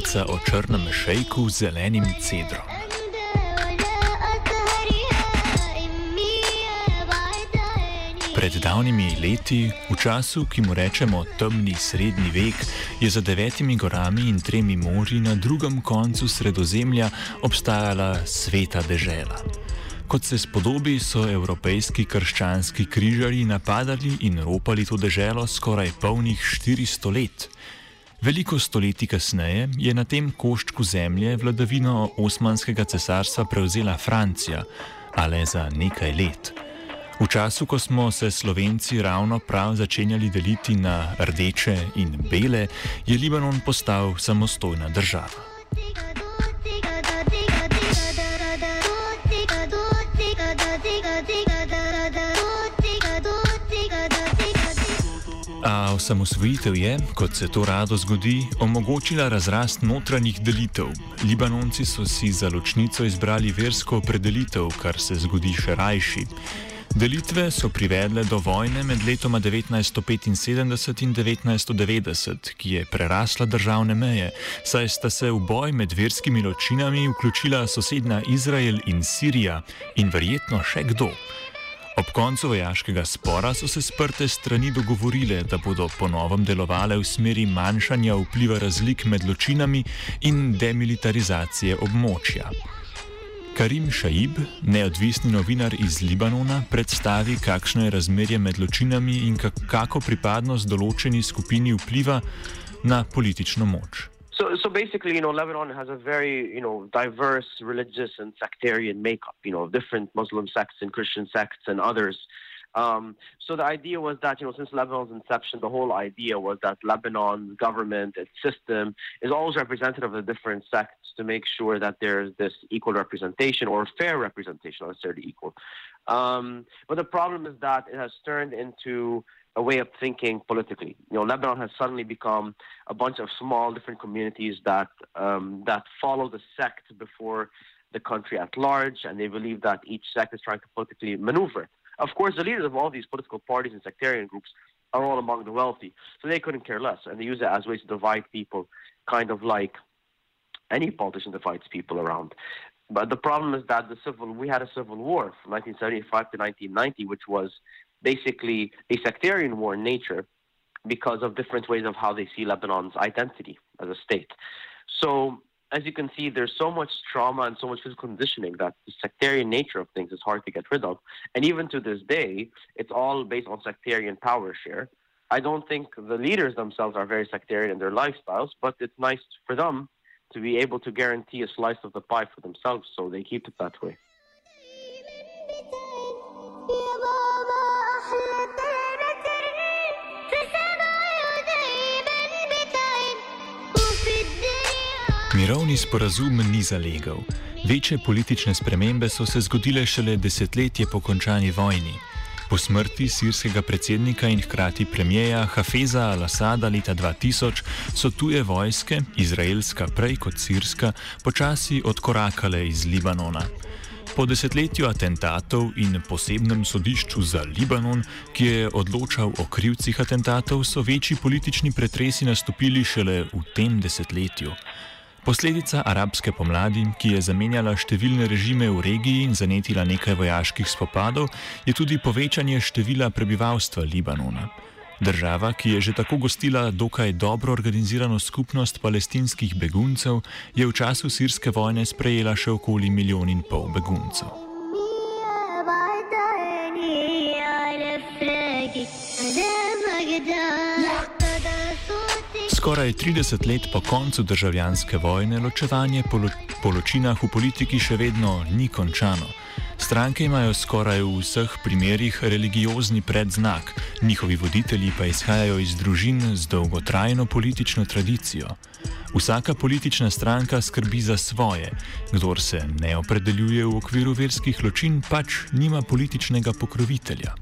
Pravljica o črnem šejku z zelenim cedrom. Pred davnimi leti, v času, ki mu rečemo temni srednji vek, je za devetimi gorami in tremi morji na drugem koncu sredozemlja obstajala sveta dežela. Kot se spodobi, so evropejski krščanski križari napadali in ropali to deželo skoraj polnih 400 let. Veliko stoletij kasneje je na tem koščku zemlje vladavino Osmanskega cesarstva prevzela Francija, a le za nekaj let. V času, ko smo se Slovenci ravno prav začenjali deliti na rdeče in bele, je Libanon postal samostojna država. A osamosvojitev je, kot se to rado zgodi, omogočila razrast notranjih delitev. Libanonci so si za ločnico izbrali versko predelitev, kar se zgodi še rajši. Delitve so privedle do vojne med letoma 1975 in 1990, ki je prerasla državne meje, saj sta se v boj med verskimi ločinami vključila sosednja Izrael in Sirija in verjetno še kdo. Ob koncu vojaškega spora so se sprte strani dogovorile, da bodo ponovno delovale v smeri manjšanja vpliva razlik med ločinami in demilitarizacije območja. Karim Šaib, neodvisni novinar iz Libanona, predstavi, kakšno je razmerje med ločinami in kako pripadnost določeni skupini vpliva na politično moč. So, so basically, you know, Lebanon has a very, you know, diverse religious and sectarian makeup. You know, different Muslim sects and Christian sects and others. Um, so the idea was that, you know, since Lebanon's inception, the whole idea was that Lebanon's government, its system, is always representative of the different sects to make sure that there's this equal representation or fair representation, not necessarily equal. Um, but the problem is that it has turned into a way of thinking politically. You know, Lebanon has suddenly become a bunch of small different communities that um, that follow the sect before the country at large, and they believe that each sect is trying to politically maneuver. Of course, the leaders of all these political parties and sectarian groups are all among the wealthy, so they couldn't care less, and they use it as ways to divide people, kind of like any politician divides people around. But the problem is that the civil we had a civil war from 1975 to 1990, which was basically a sectarian war in nature because of different ways of how they see Lebanon's identity as a state. So, as you can see, there's so much trauma and so much physical conditioning that the sectarian nature of things is hard to get rid of. And even to this day, it's all based on sectarian power share. I don't think the leaders themselves are very sectarian in their lifestyles, but it's nice for them to be able to guarantee a slice of the pie for themselves, so they keep it that way. Mirovni sporazum ni zalegal. Večje politične spremembe so se zgodile šele desetletje po končani vojni. Po smrti sirskega predsednika in hkrati premijeja Hafeza al-Assada leta 2000 so tuje vojske, izraelska prej kot sirska, počasi odkorakale iz Libanona. Po desetletju atentatov in posebnem sodišču za Libanon, ki je odločal o krivcih atentatov, so večji politični pretresi nastopili šele v tem desetletju. Posledica arabske pomladi, ki je zamenjala številne režime v regiji in zanetila nekaj vojaških spopadov, je tudi povečanje števila prebivalstva Libanona. Država, ki je že tako gostila dokaj dobro organizirano skupnost palestinskih beguncev, je v času sirske vojne sprejela še okoli milijon in pol beguncev. Skoraj 30 let po koncu državljanske vojne ločevanje po poločinah v politiki še vedno ni končano. Stranke imajo skoraj v vseh primerjih religiozni predznak, njihovi voditelji pa izhajajo iz družin z dolgotrajno politično tradicijo. Vsaka politična stranka skrbi za svoje, kdor se ne opredeljuje v okviru verskih ločin, pač nima političnega pokrovitelja.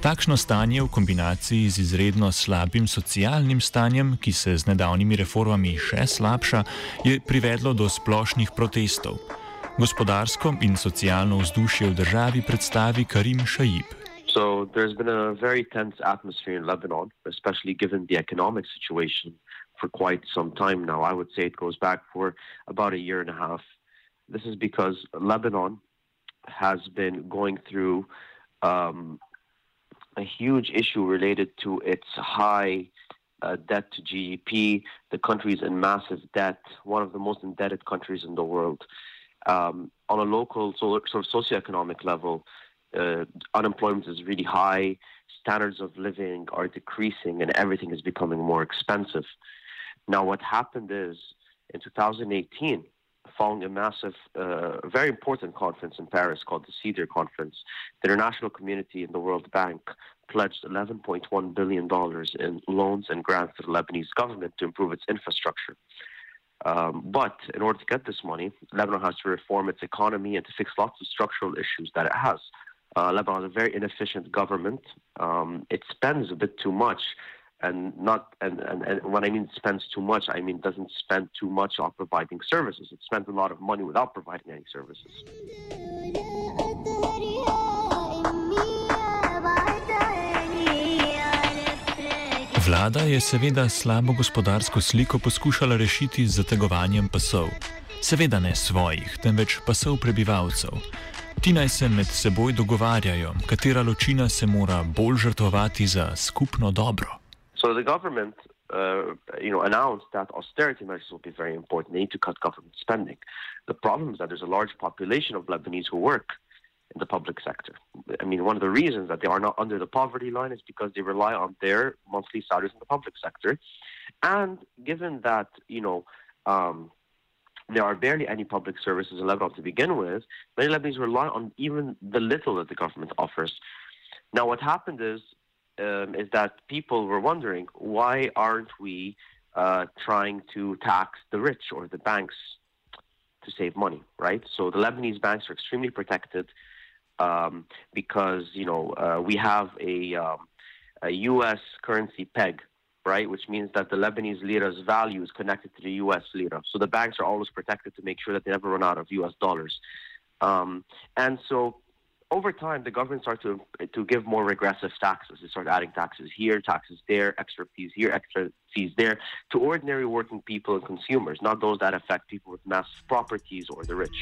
Takšno stanje v kombinaciji z izredno slabim socialnim stanjem, ki se z nedavnimi reformami še slabša, je privedlo do splošnih protestov. Gospodarsko in socialno vzdušje v državi predstavi Karim Šajib. So there's been a very tense atmosphere in Lebanon, especially given the economic situation for quite some time now. I would say it goes back for about a year and a half. This is because Lebanon has been going through um, a huge issue related to its high uh, debt to GDP. The country is in massive debt, one of the most indebted countries in the world. Um, on a local so, sort of socioeconomic level, uh, unemployment is really high, standards of living are decreasing, and everything is becoming more expensive. Now, what happened is in 2018, following a massive, uh, very important conference in Paris called the CEDAR Conference, the international community and the World Bank pledged $11.1 billion in loans and grants to the Lebanese government to improve its infrastructure. Um, but in order to get this money, Lebanon has to reform its economy and to fix lots of structural issues that it has. Uh, Lebanon is a very inefficient government. Um, it spends a bit too much and not and, and, and when I mean spends too much, I mean doesn't spend too much on providing services. It spends a lot of money without providing any services. Vlada je seveda slabo gospodarsko sliko poskušala rešiti z zategovanjem pasov. Seveda ne svojih, temveč pasov prebivalcev. Ti naj se med seboj dogovarjajo, katera ločina se mora bolj žrtvovati za skupno dobro. So the government, uh, you know, announced that austerity measures will be very important. They need to cut government spending. The problem is that there's a large population of Lebanese who work in the public sector. I mean, one of the reasons that they are not under the poverty line is because they rely on their monthly salaries in the public sector. And given that, you know, um, there are barely any public services in Lebanon to begin with, many Lebanese rely on even the little that the government offers. Now, what happened is um, is that people were wondering why aren't we uh, trying to tax the rich or the banks to save money, right? So the Lebanese banks are extremely protected um, because you know uh, we have a, um, a U.S. currency peg, right, which means that the Lebanese lira's value is connected to the U.S. lira. So the banks are always protected to make sure that they never run out of U.S. dollars. Um, and so over time, the government started to to give more regressive taxes. They start adding taxes here, taxes there, extra fees here, extra fees there, to ordinary working people and consumers, not those that affect people with massive properties or the rich.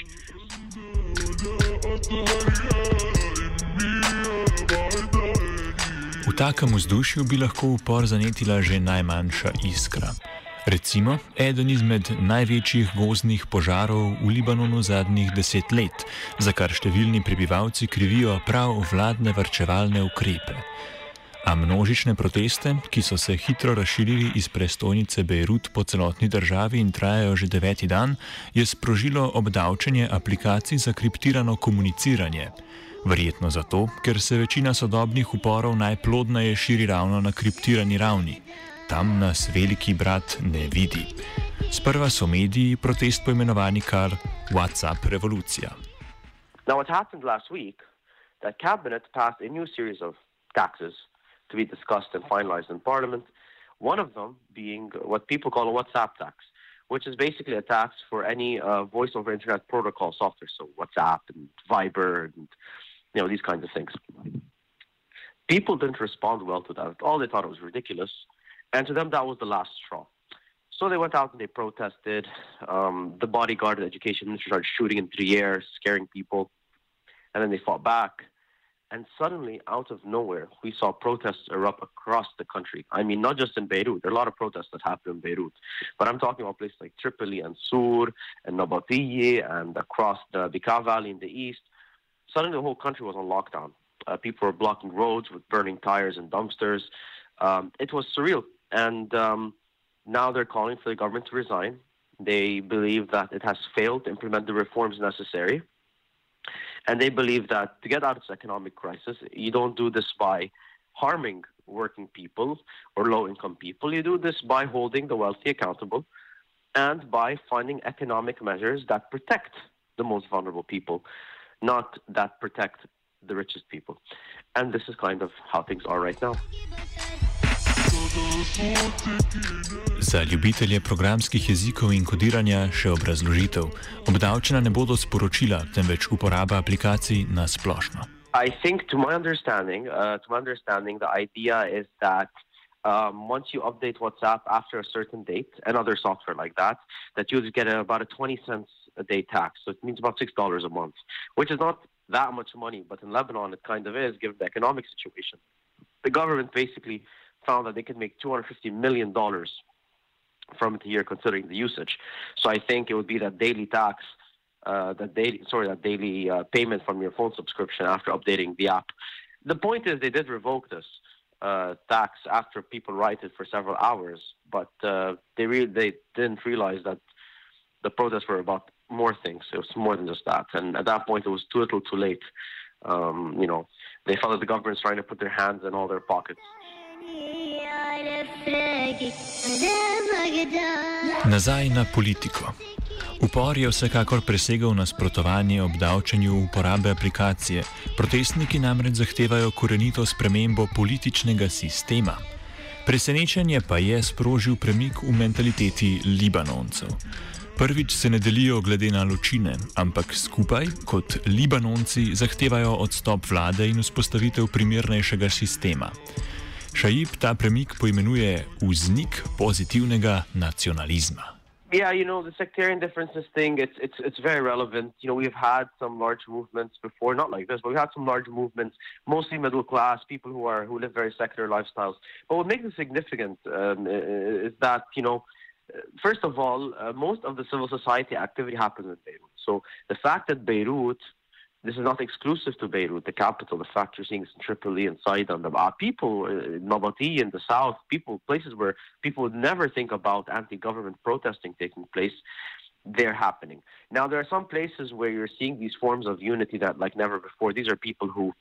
V takem vzdušju bi lahko upor zanetila že najmanjša iskra. Recimo, eden izmed največjih gozdnih požarov v Libanonu zadnjih deset let, za kar številni prebivalci krivijo prav vladne vrčevalne ukrepe. A množične proteste, ki so se hitro razširili iz prestolnice Beirut po celotni državi in trajajo že deveti dan, je sprožilo obdavčenje aplikacij za kriptirano komuniciranje. Verjetno zato, ker se večina sodobnih uporov najplodneje širi ravno na kriptirani ravni. Tam nas veliki brat ne vidi. Sprva so mediji protest poimenovani kar WhatsApp revolucija. Now, what happened last week, the cabinet passed a new series of taxes to be discussed and finalized in parliament. One of them being what people call a WhatsApp tax, which is basically a tax for any uh, voice over internet protocol software, so WhatsApp and Viber and you know these kinds of things. People didn't respond well to that at all. They thought it was ridiculous. And to them, that was the last straw. So they went out and they protested. Um, the bodyguard of the education minister started shooting into the air, scaring people, and then they fought back. And suddenly, out of nowhere, we saw protests erupt across the country. I mean, not just in Beirut. There are a lot of protests that happen in Beirut. But I'm talking about places like Tripoli and Sur and Nabatiye and across the Bekaa Valley in the east. Suddenly, the whole country was on lockdown. Uh, people were blocking roads with burning tires and dumpsters. Um, it was surreal. And um, now they're calling for the government to resign. They believe that it has failed to implement the reforms necessary. And they believe that to get out of this economic crisis, you don't do this by harming working people or low income people. You do this by holding the wealthy accountable and by finding economic measures that protect the most vulnerable people, not that protect the richest people. And this is kind of how things are right now. Za ljubitelje programskih jezikov in kodiranja še obrazložitev. Obdavčena ne bodo sporočila, temveč uporaba aplikacij na splošno. I think, to my understanding, uh, to my understanding, the idea is that um, once you update WhatsApp after a certain date and other software like that, that you get a, about a 20 cents a day tax. So it means about $6 a month, which is not that much money, but in Lebanon it kind of is given the economic situation. The government basically found that they could make $250 million from it a year considering the usage. So I think it would be that daily tax, uh, that daily, sorry, that daily uh, payment from your phone subscription after updating the app. The point is they did revoke this uh, tax after people write it for several hours, but uh, they really they didn't realize that the protests were about more things. It was more than just that, and at that point it was too little, too late. Um, you know, they felt that the government's trying to put their hands in all their pockets. Nazaj na politiko. Upor je vsekakor presegal nasprotovanje obdavčanju uporabe aplikacije. Protestniki namreč zahtevajo korenito spremembo političnega sistema. Presenečenje pa je sprožil premik v mentaliteti Libanoncev. Prvič se ne delijo glede na ločine, ampak skupaj, kot Libanonci, zahtevajo odstop vlade in vzpostavitev primernejšega sistema. Šajib ta premik poimenuje vznik pozitivnega nacionalizma. Yeah, you know the sectarian differences thing. It's it's it's very relevant. You know we've had some large movements before, not like this, but we've had some large movements, mostly middle class people who are who live very secular lifestyles. But what makes it significant um, is that you know, first of all, uh, most of the civil society activity happens in Beirut. So the fact that Beirut this is not exclusive to Beirut, the capital. The fact you're seeing in Tripoli and Sidon, the uh, people in Nabati in the south, people places where people would never think about anti-government protesting taking place. They're happening now. There are some places where you're seeing these forms of unity that, like never before, these are people who,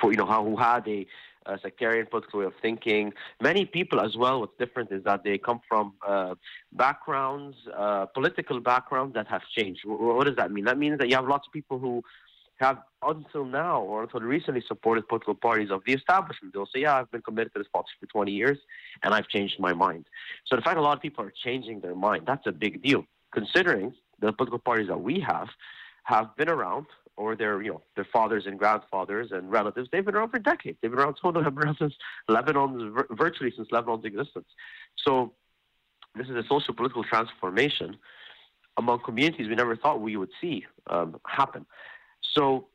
for you know, who had a uh, sectarian political way of thinking. Many people, as well, what's different is that they come from uh, backgrounds, uh, political backgrounds that have changed. W- what does that mean? That means that you have lots of people who have, until now or until recently, supported political parties of the establishment. They'll say, Yeah, I've been committed to this politics for 20 years and I've changed my mind. So the fact a lot of people are changing their mind, that's a big deal, considering the political parties that we have have been around or their you know their fathers and grandfathers and relatives. They've been around for decades. They've been around since Lebanon's virtually since Lebanon's existence. So this is a social political transformation among communities we never thought we would see um, happen. So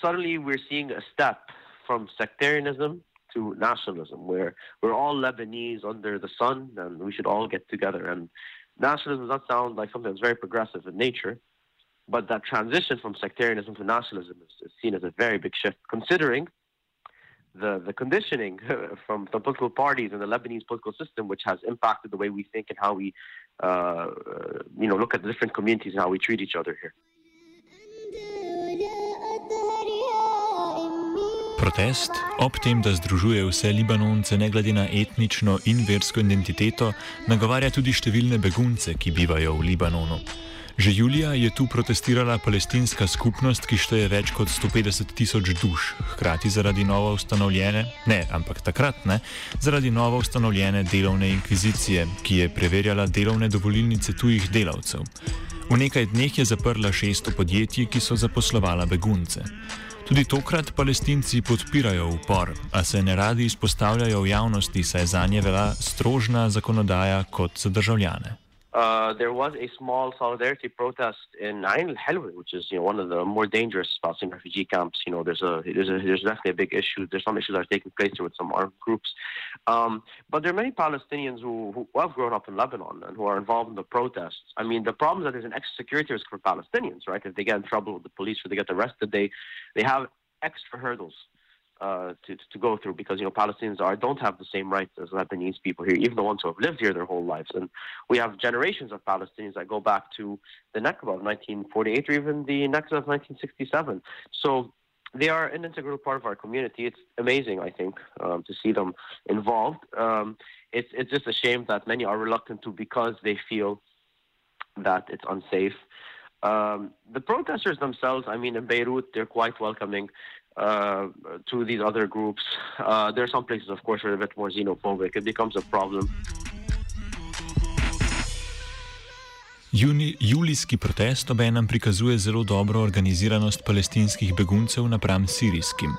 suddenly we're seeing a step from sectarianism to nationalism where we're all Lebanese under the sun and we should all get together. And nationalism does not sound like something that's very progressive in nature but that transition from sectarianism to nationalism is, is seen as a very big shift, considering the, the conditioning from the political parties and the Lebanese political system, which has impacted the way we think and how we, uh, you know, look at the different communities and how we treat each other here. Protest, ob tem, da združuje vse Libanonce, ne glede na etnično in versko identiteto, nagovarja tudi številne begunce, ki bivajo v Libanonu. Že julija je tu protestirala palestinska skupnost, ki šteje več kot 150 tisoč duš, hkrati zaradi novo ustanovljene, ne, ampak takrat ne, zaradi novo ustanovljene delovne inkvizicije, ki je preverjala delovne dovolilnice tujih delavcev. V nekaj dneh je zaprla 600 podjetij, ki so zaposlovala begunce. Tudi tokrat palestinci podpirajo upor, a se ne radi izpostavljajo v javnosti, saj za nje velja strožna zakonodaja kot za državljane. Uh, there was a small solidarity protest in Ain al Helwe, which is you know one of the more dangerous Palestinian refugee camps. You know, there's a there's a there's definitely a big issue. There's some issues that are taking place here with some armed groups, um, but there are many Palestinians who, who have grown up in Lebanon and who are involved in the protests. I mean, the problem is that there's an extra security risk for Palestinians, right? If they get in trouble with the police or they get arrested, they they have extra hurdles uh, to, to go through because you know Palestinians are don't have the same rights as Lebanese people here, even the ones who have lived here their whole lives. And we have generations of Palestinians that go back to the Nakba of 1948 or even the Nakba of 1967. So they are an integral part of our community. It's amazing, I think, um, to see them involved. Um, it's it's just a shame that many are reluctant to because they feel that it's unsafe. Um, the protesters themselves, I mean, in Beirut, they're quite welcoming uh, to these other groups. Uh, there are some places, of course, where they're a bit more xenophobic. It becomes a problem. Juni, julijski protest obenem prikazuje zelo dobro organiziranost palestinskih beguncev napram sirijskim.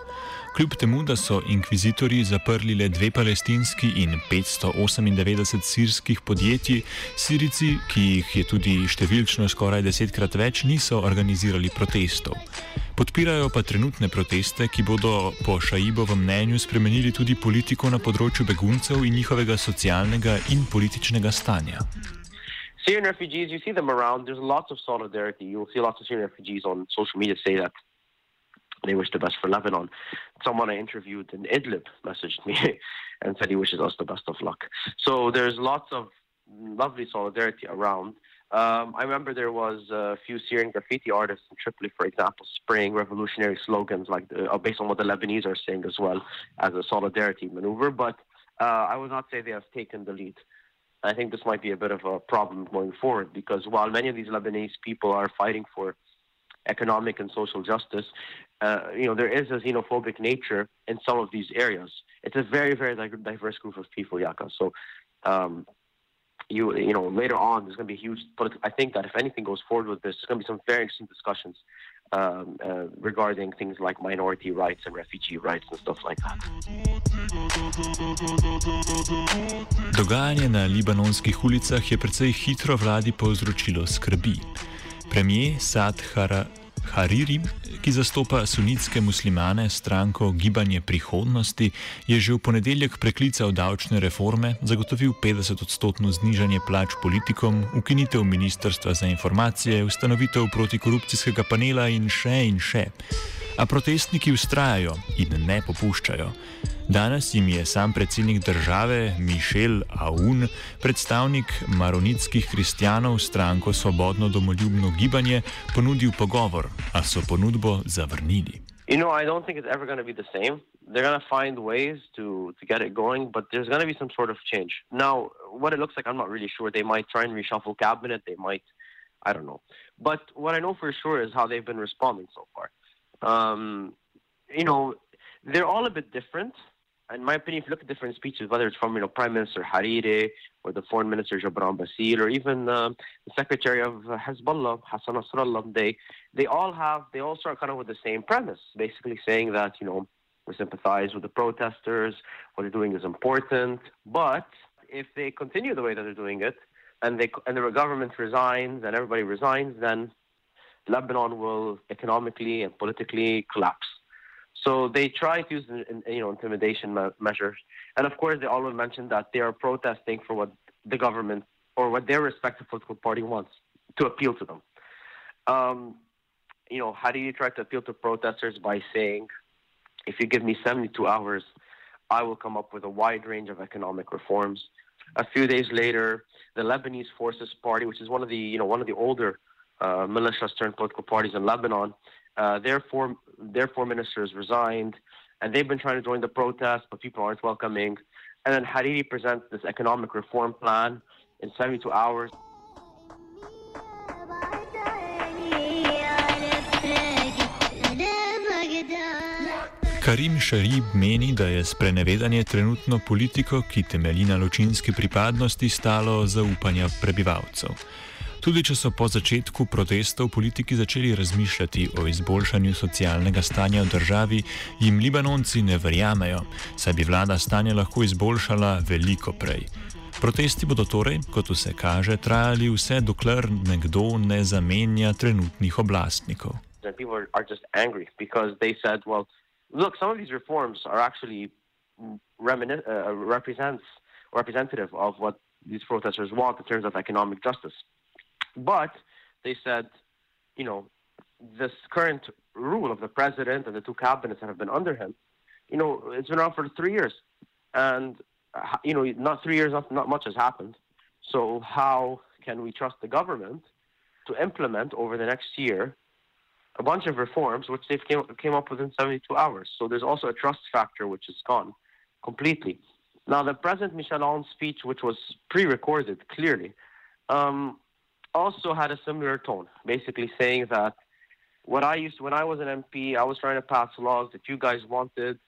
Kljub temu, da so inkvizitorji zaprli le dve palestinski in 598 sirskih podjetij, Sirici, ki jih je tudi številčno skoraj desetkrat več, niso organizirali protestov. Podpirajo pa trenutne proteste, ki bodo po Šaibovem mnenju spremenili tudi politiko na področju beguncev in njihovega socialnega in političnega stanja. Syrian refugees, you see them around. There's lots of solidarity. You'll see lots of Syrian refugees on social media say that they wish the best for Lebanon. Someone I interviewed in Idlib messaged me and said he wishes us the best of luck. So there's lots of lovely solidarity around. Um, I remember there was a few Syrian graffiti artists in Tripoli, for example, spraying revolutionary slogans like the, uh, based on what the Lebanese are saying as well as a solidarity maneuver. But uh, I would not say they have taken the lead. I think this might be a bit of a problem going forward because while many of these Lebanese people are fighting for economic and social justice, uh, you know, there is a xenophobic nature in some of these areas. It's a very, very diverse group of people, Yaka. So, um, you you know, later on, there's going to be huge. But I think that if anything goes forward with this, there's going to be some very interesting discussions um, uh, regarding things like minority rights and refugee rights and stuff like that. Dogajanje na libanonskih ulicah je precej hitro vladi povzročilo skrbi. Premijer Sad Hariri, ki zastopa sunitske muslimane stranko Gibanje prihodnosti, je že v ponedeljek preklical davčne reforme, zagotovil 50-odstotno znižanje plač politikom, ukinitev Ministrstva za informacije, ustanovitev protikorupcijskega panela in še in še. A protestniki ustrajajo in ne popuščajo. Danes jim je sam predsednik države Mišel Aoun, predstavnik maronitskih kristijanov stranko Svobodno domoljubno gibanje, ponudil pogovor, a so ponudbo zavrnili. You know, I don't think it's ever going to be the same. They're going to find ways to, to get it going, but there's going to be some sort of change. Now, what it looks like, I'm not really sure. They might try and reshuffle cabinet. They might, I don't know. But what I know for sure is how they've been responding so far. Um, you know, they're all a bit different. In my opinion, if you look at different speeches, whether it's from you know Prime Minister Hariri or the Foreign Minister Jabran Basir or even um, the Secretary of Hezbollah Hassan Nasrallah, they they all have they all start kind of with the same premise, basically saying that you know we sympathize with the protesters, what they're doing is important, but if they continue the way that they're doing it, and they and the government resigns and everybody resigns, then Lebanon will economically and politically collapse. So they try to use you know intimidation measures, and of course they always mention that they are protesting for what the government or what their respective political party wants to appeal to them. Um, you know, how do you try to appeal to protesters by saying, if you give me 72 hours, I will come up with a wide range of economic reforms. A few days later, the Lebanese Forces Party, which is one of the you know one of the older uh, militias turned political parties in Lebanon, uh, their, four, their four ministers resigned, and they've been trying to join the protest, but people aren't welcoming. And then Hariri presents this economic reform plan in 72 hours. Karim Šarib meni, da je sprenevedanje trenutno politiko, ki temelji na ločinski pripadnosti, stalo zaupanja prebivalcev. Tudi če so po začetku protestov politiki začeli razmišljati o izboljšanju socialnega stanja v državi, jim Libanonci ne verjamejo, saj bi vlada stanje lahko izboljšala veliko prej. Protesti bodo torej, kot vse kaže, trajali vse dokler nekdo ne zamenja trenutnih oblastnikov. And people are, just angry because they said, well, look, some of these reforms are actually uh, represents representative of what these protesters want in terms of economic justice. But they said, you know, this current rule of the president and the two cabinets that have been under him, you know, it's been around for three years, and uh, you know, not three years, not, not much has happened. So how can we trust the government to implement over the next year a bunch of reforms which they came, came up within 72 hours? So there's also a trust factor which is gone completely. Now, the President Michel Aoun's speech, which was pre-recorded clearly, um, also had a similar tone, basically saying that what I used when I was an MP, I was trying to pass laws that you guys wanted.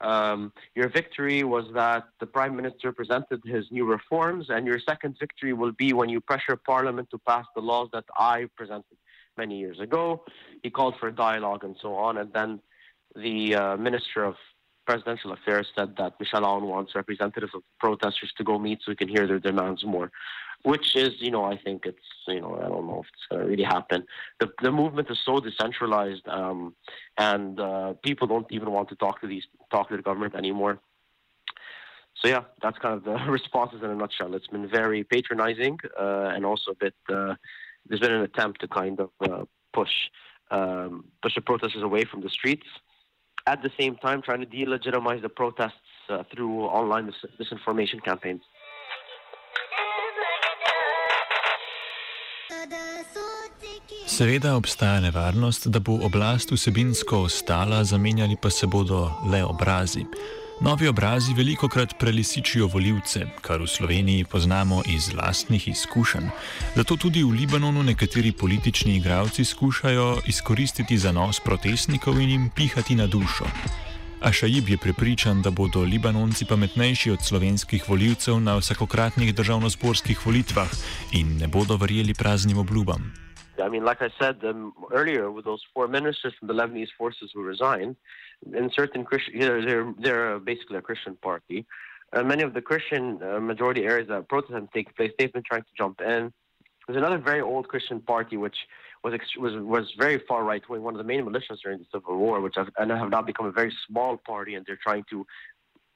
Um, your victory was that the Prime Minister presented his new reforms, and your second victory will be when you pressure Parliament to pass the laws that I presented many years ago. He called for a dialogue and so on, and then the uh, Minister of Presidential Affairs said that Michel Aoun wants representatives of protesters to go meet so we can hear their demands more. Which is, you know, I think it's, you know, I don't know if it's going to really happen. The the movement is so decentralized, um, and uh, people don't even want to talk to these talk to the government anymore. So yeah, that's kind of the responses in a nutshell. It's been very patronizing, uh, and also a bit. Uh, there's been an attempt to kind of uh, push um, push the protesters away from the streets at the same time trying to delegitimize the protests uh, through online dis- disinformation campaigns. Seveda obstaja nevarnost, da bo oblast vsebinsko ostala, zamenjali pa se bodo le obrazi. Novi obrazi veliko krat prelisičijo voljivce, kar v Sloveniji poznamo iz lastnih izkušenj. Zato tudi v Libanonu nekateri politični igravci skušajo izkoristiti zanos protestnikov in jim pihati na dušo. A Šajib je prepričan, da bodo Libanonci pametnejši od slovenskih voljivcev na vsakokratnih državno-sporskih volitvah in ne bodo verjeli praznim obljubam. I mean, like I said um, earlier, with those four ministers from the Lebanese forces who resigned, in certain Christian, you know, they're they're basically a Christian party. Uh, many of the Christian uh, majority areas that protests take place, they've been trying to jump in. There's another very old Christian party which was ex- was was very far right wing, one of the main militias during the Civil War, which have, and have now become a very small party, and they're trying to,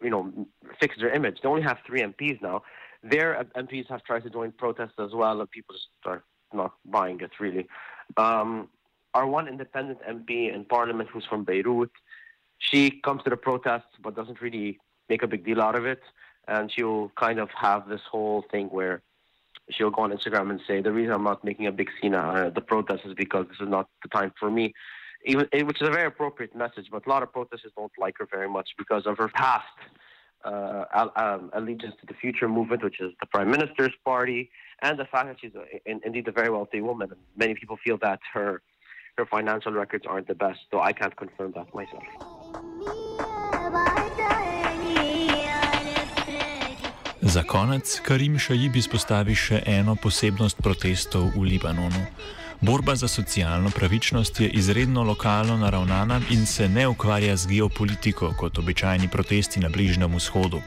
you know, fix their image. They only have three MPs now. Their MPs have tried to join protests as well, and people just are not buying it really. Um, our one independent MP in Parliament, who's from Beirut, she comes to the protests but doesn't really make a big deal out of it, and she'll kind of have this whole thing where she'll go on Instagram and say the reason I'm not making a big scene at the protest is because this is not the time for me. Even, which is a very appropriate message, but a lot of protesters don't like her very much because of her past uh, um, allegiance to the Future Movement, which is the Prime Minister's party, and the fact that she's a, in, indeed a very wealthy woman. And many people feel that her her financial records aren't the best, though I can't confirm that myself. Za konec Karim Šajib izpostavi še eno posebnost protestov v Libanonu. Borba za socialno pravičnost je izredno lokalno naravnana in se ne ukvarja z geopolitiko kot običajni protesti na Bližnjem vzhodu.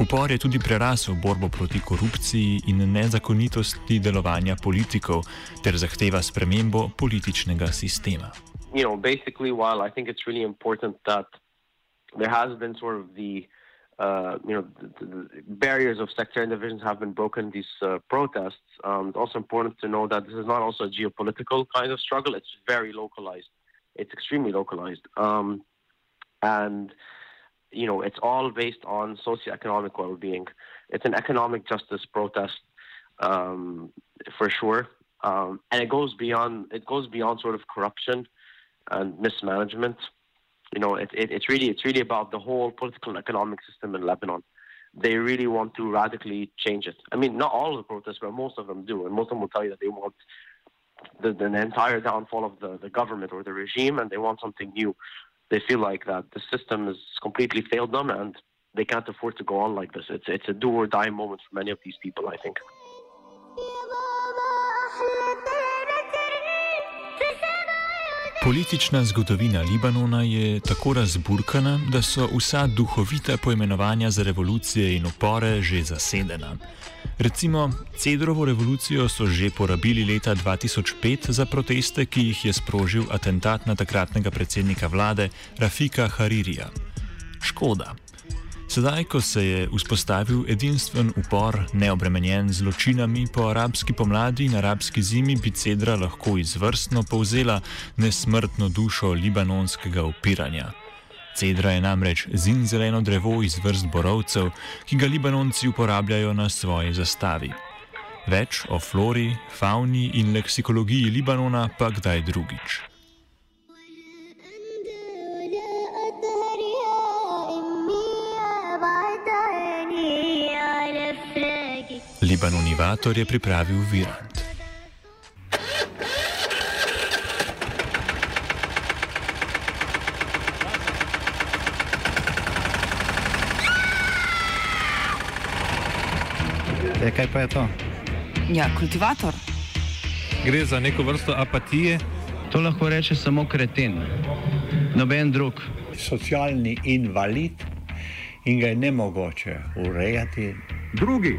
Upor je tudi prerasel borbo proti korupciji in nezakonitosti delovanja politikov ter zahteva spremembo političnega sistema. You know, basically, while I think it's really important that there has been sort of the uh, you know, the, the barriers of sectarian divisions have been broken these uh, protests. Um, it's also important to know that this is not also a geopolitical kind of struggle. It's very localized. It's extremely localized. Um, and, you know, it's all based on socioeconomic well-being. It's an economic justice protest um, for sure. Um, and it goes beyond, it goes beyond sort of corruption and mismanagement you know, it, it, it's really it's really about the whole political and economic system in Lebanon. They really want to radically change it. I mean, not all of the protests, but most of them do, and most of them will tell you that they want the, the entire downfall of the, the government or the regime, and they want something new. They feel like that the system has completely failed them, and they can't afford to go on like this. It's it's a do or die moment for many of these people, I think. Politična zgodovina Libanona je tako razburkana, da so vsa duhovita poimenovanja za revolucije in upore že zasedena. Recimo, Cedrovo revolucijo so že porabili leta 2005 za proteste, ki jih je sprožil atentat na takratnega predsednika vlade Rafika Haririja. Škoda. Sedaj, ko se je vzpostavil edinstven upor, neobremenjen z zločinami po arabski pomladi in arabski zimi, bi Cedra lahko izvrstno povzela nesmrtno dušo libanonskega upiranja. Cedra je namreč zinzeleno drevo iz vrst borovcev, ki ga libanonci uporabljajo na svoji zastavi. Več o flori, fauni in leksikologiji Libanona pa kdaj drugič. Libanonivator je pripravil Virant. E, kaj pa je to? Ja, kultivator. Gre za neko vrsto apatije. To lahko reče samo kreten, noben drug. Socialni invalid in ga je ne mogoče urejati. Drugi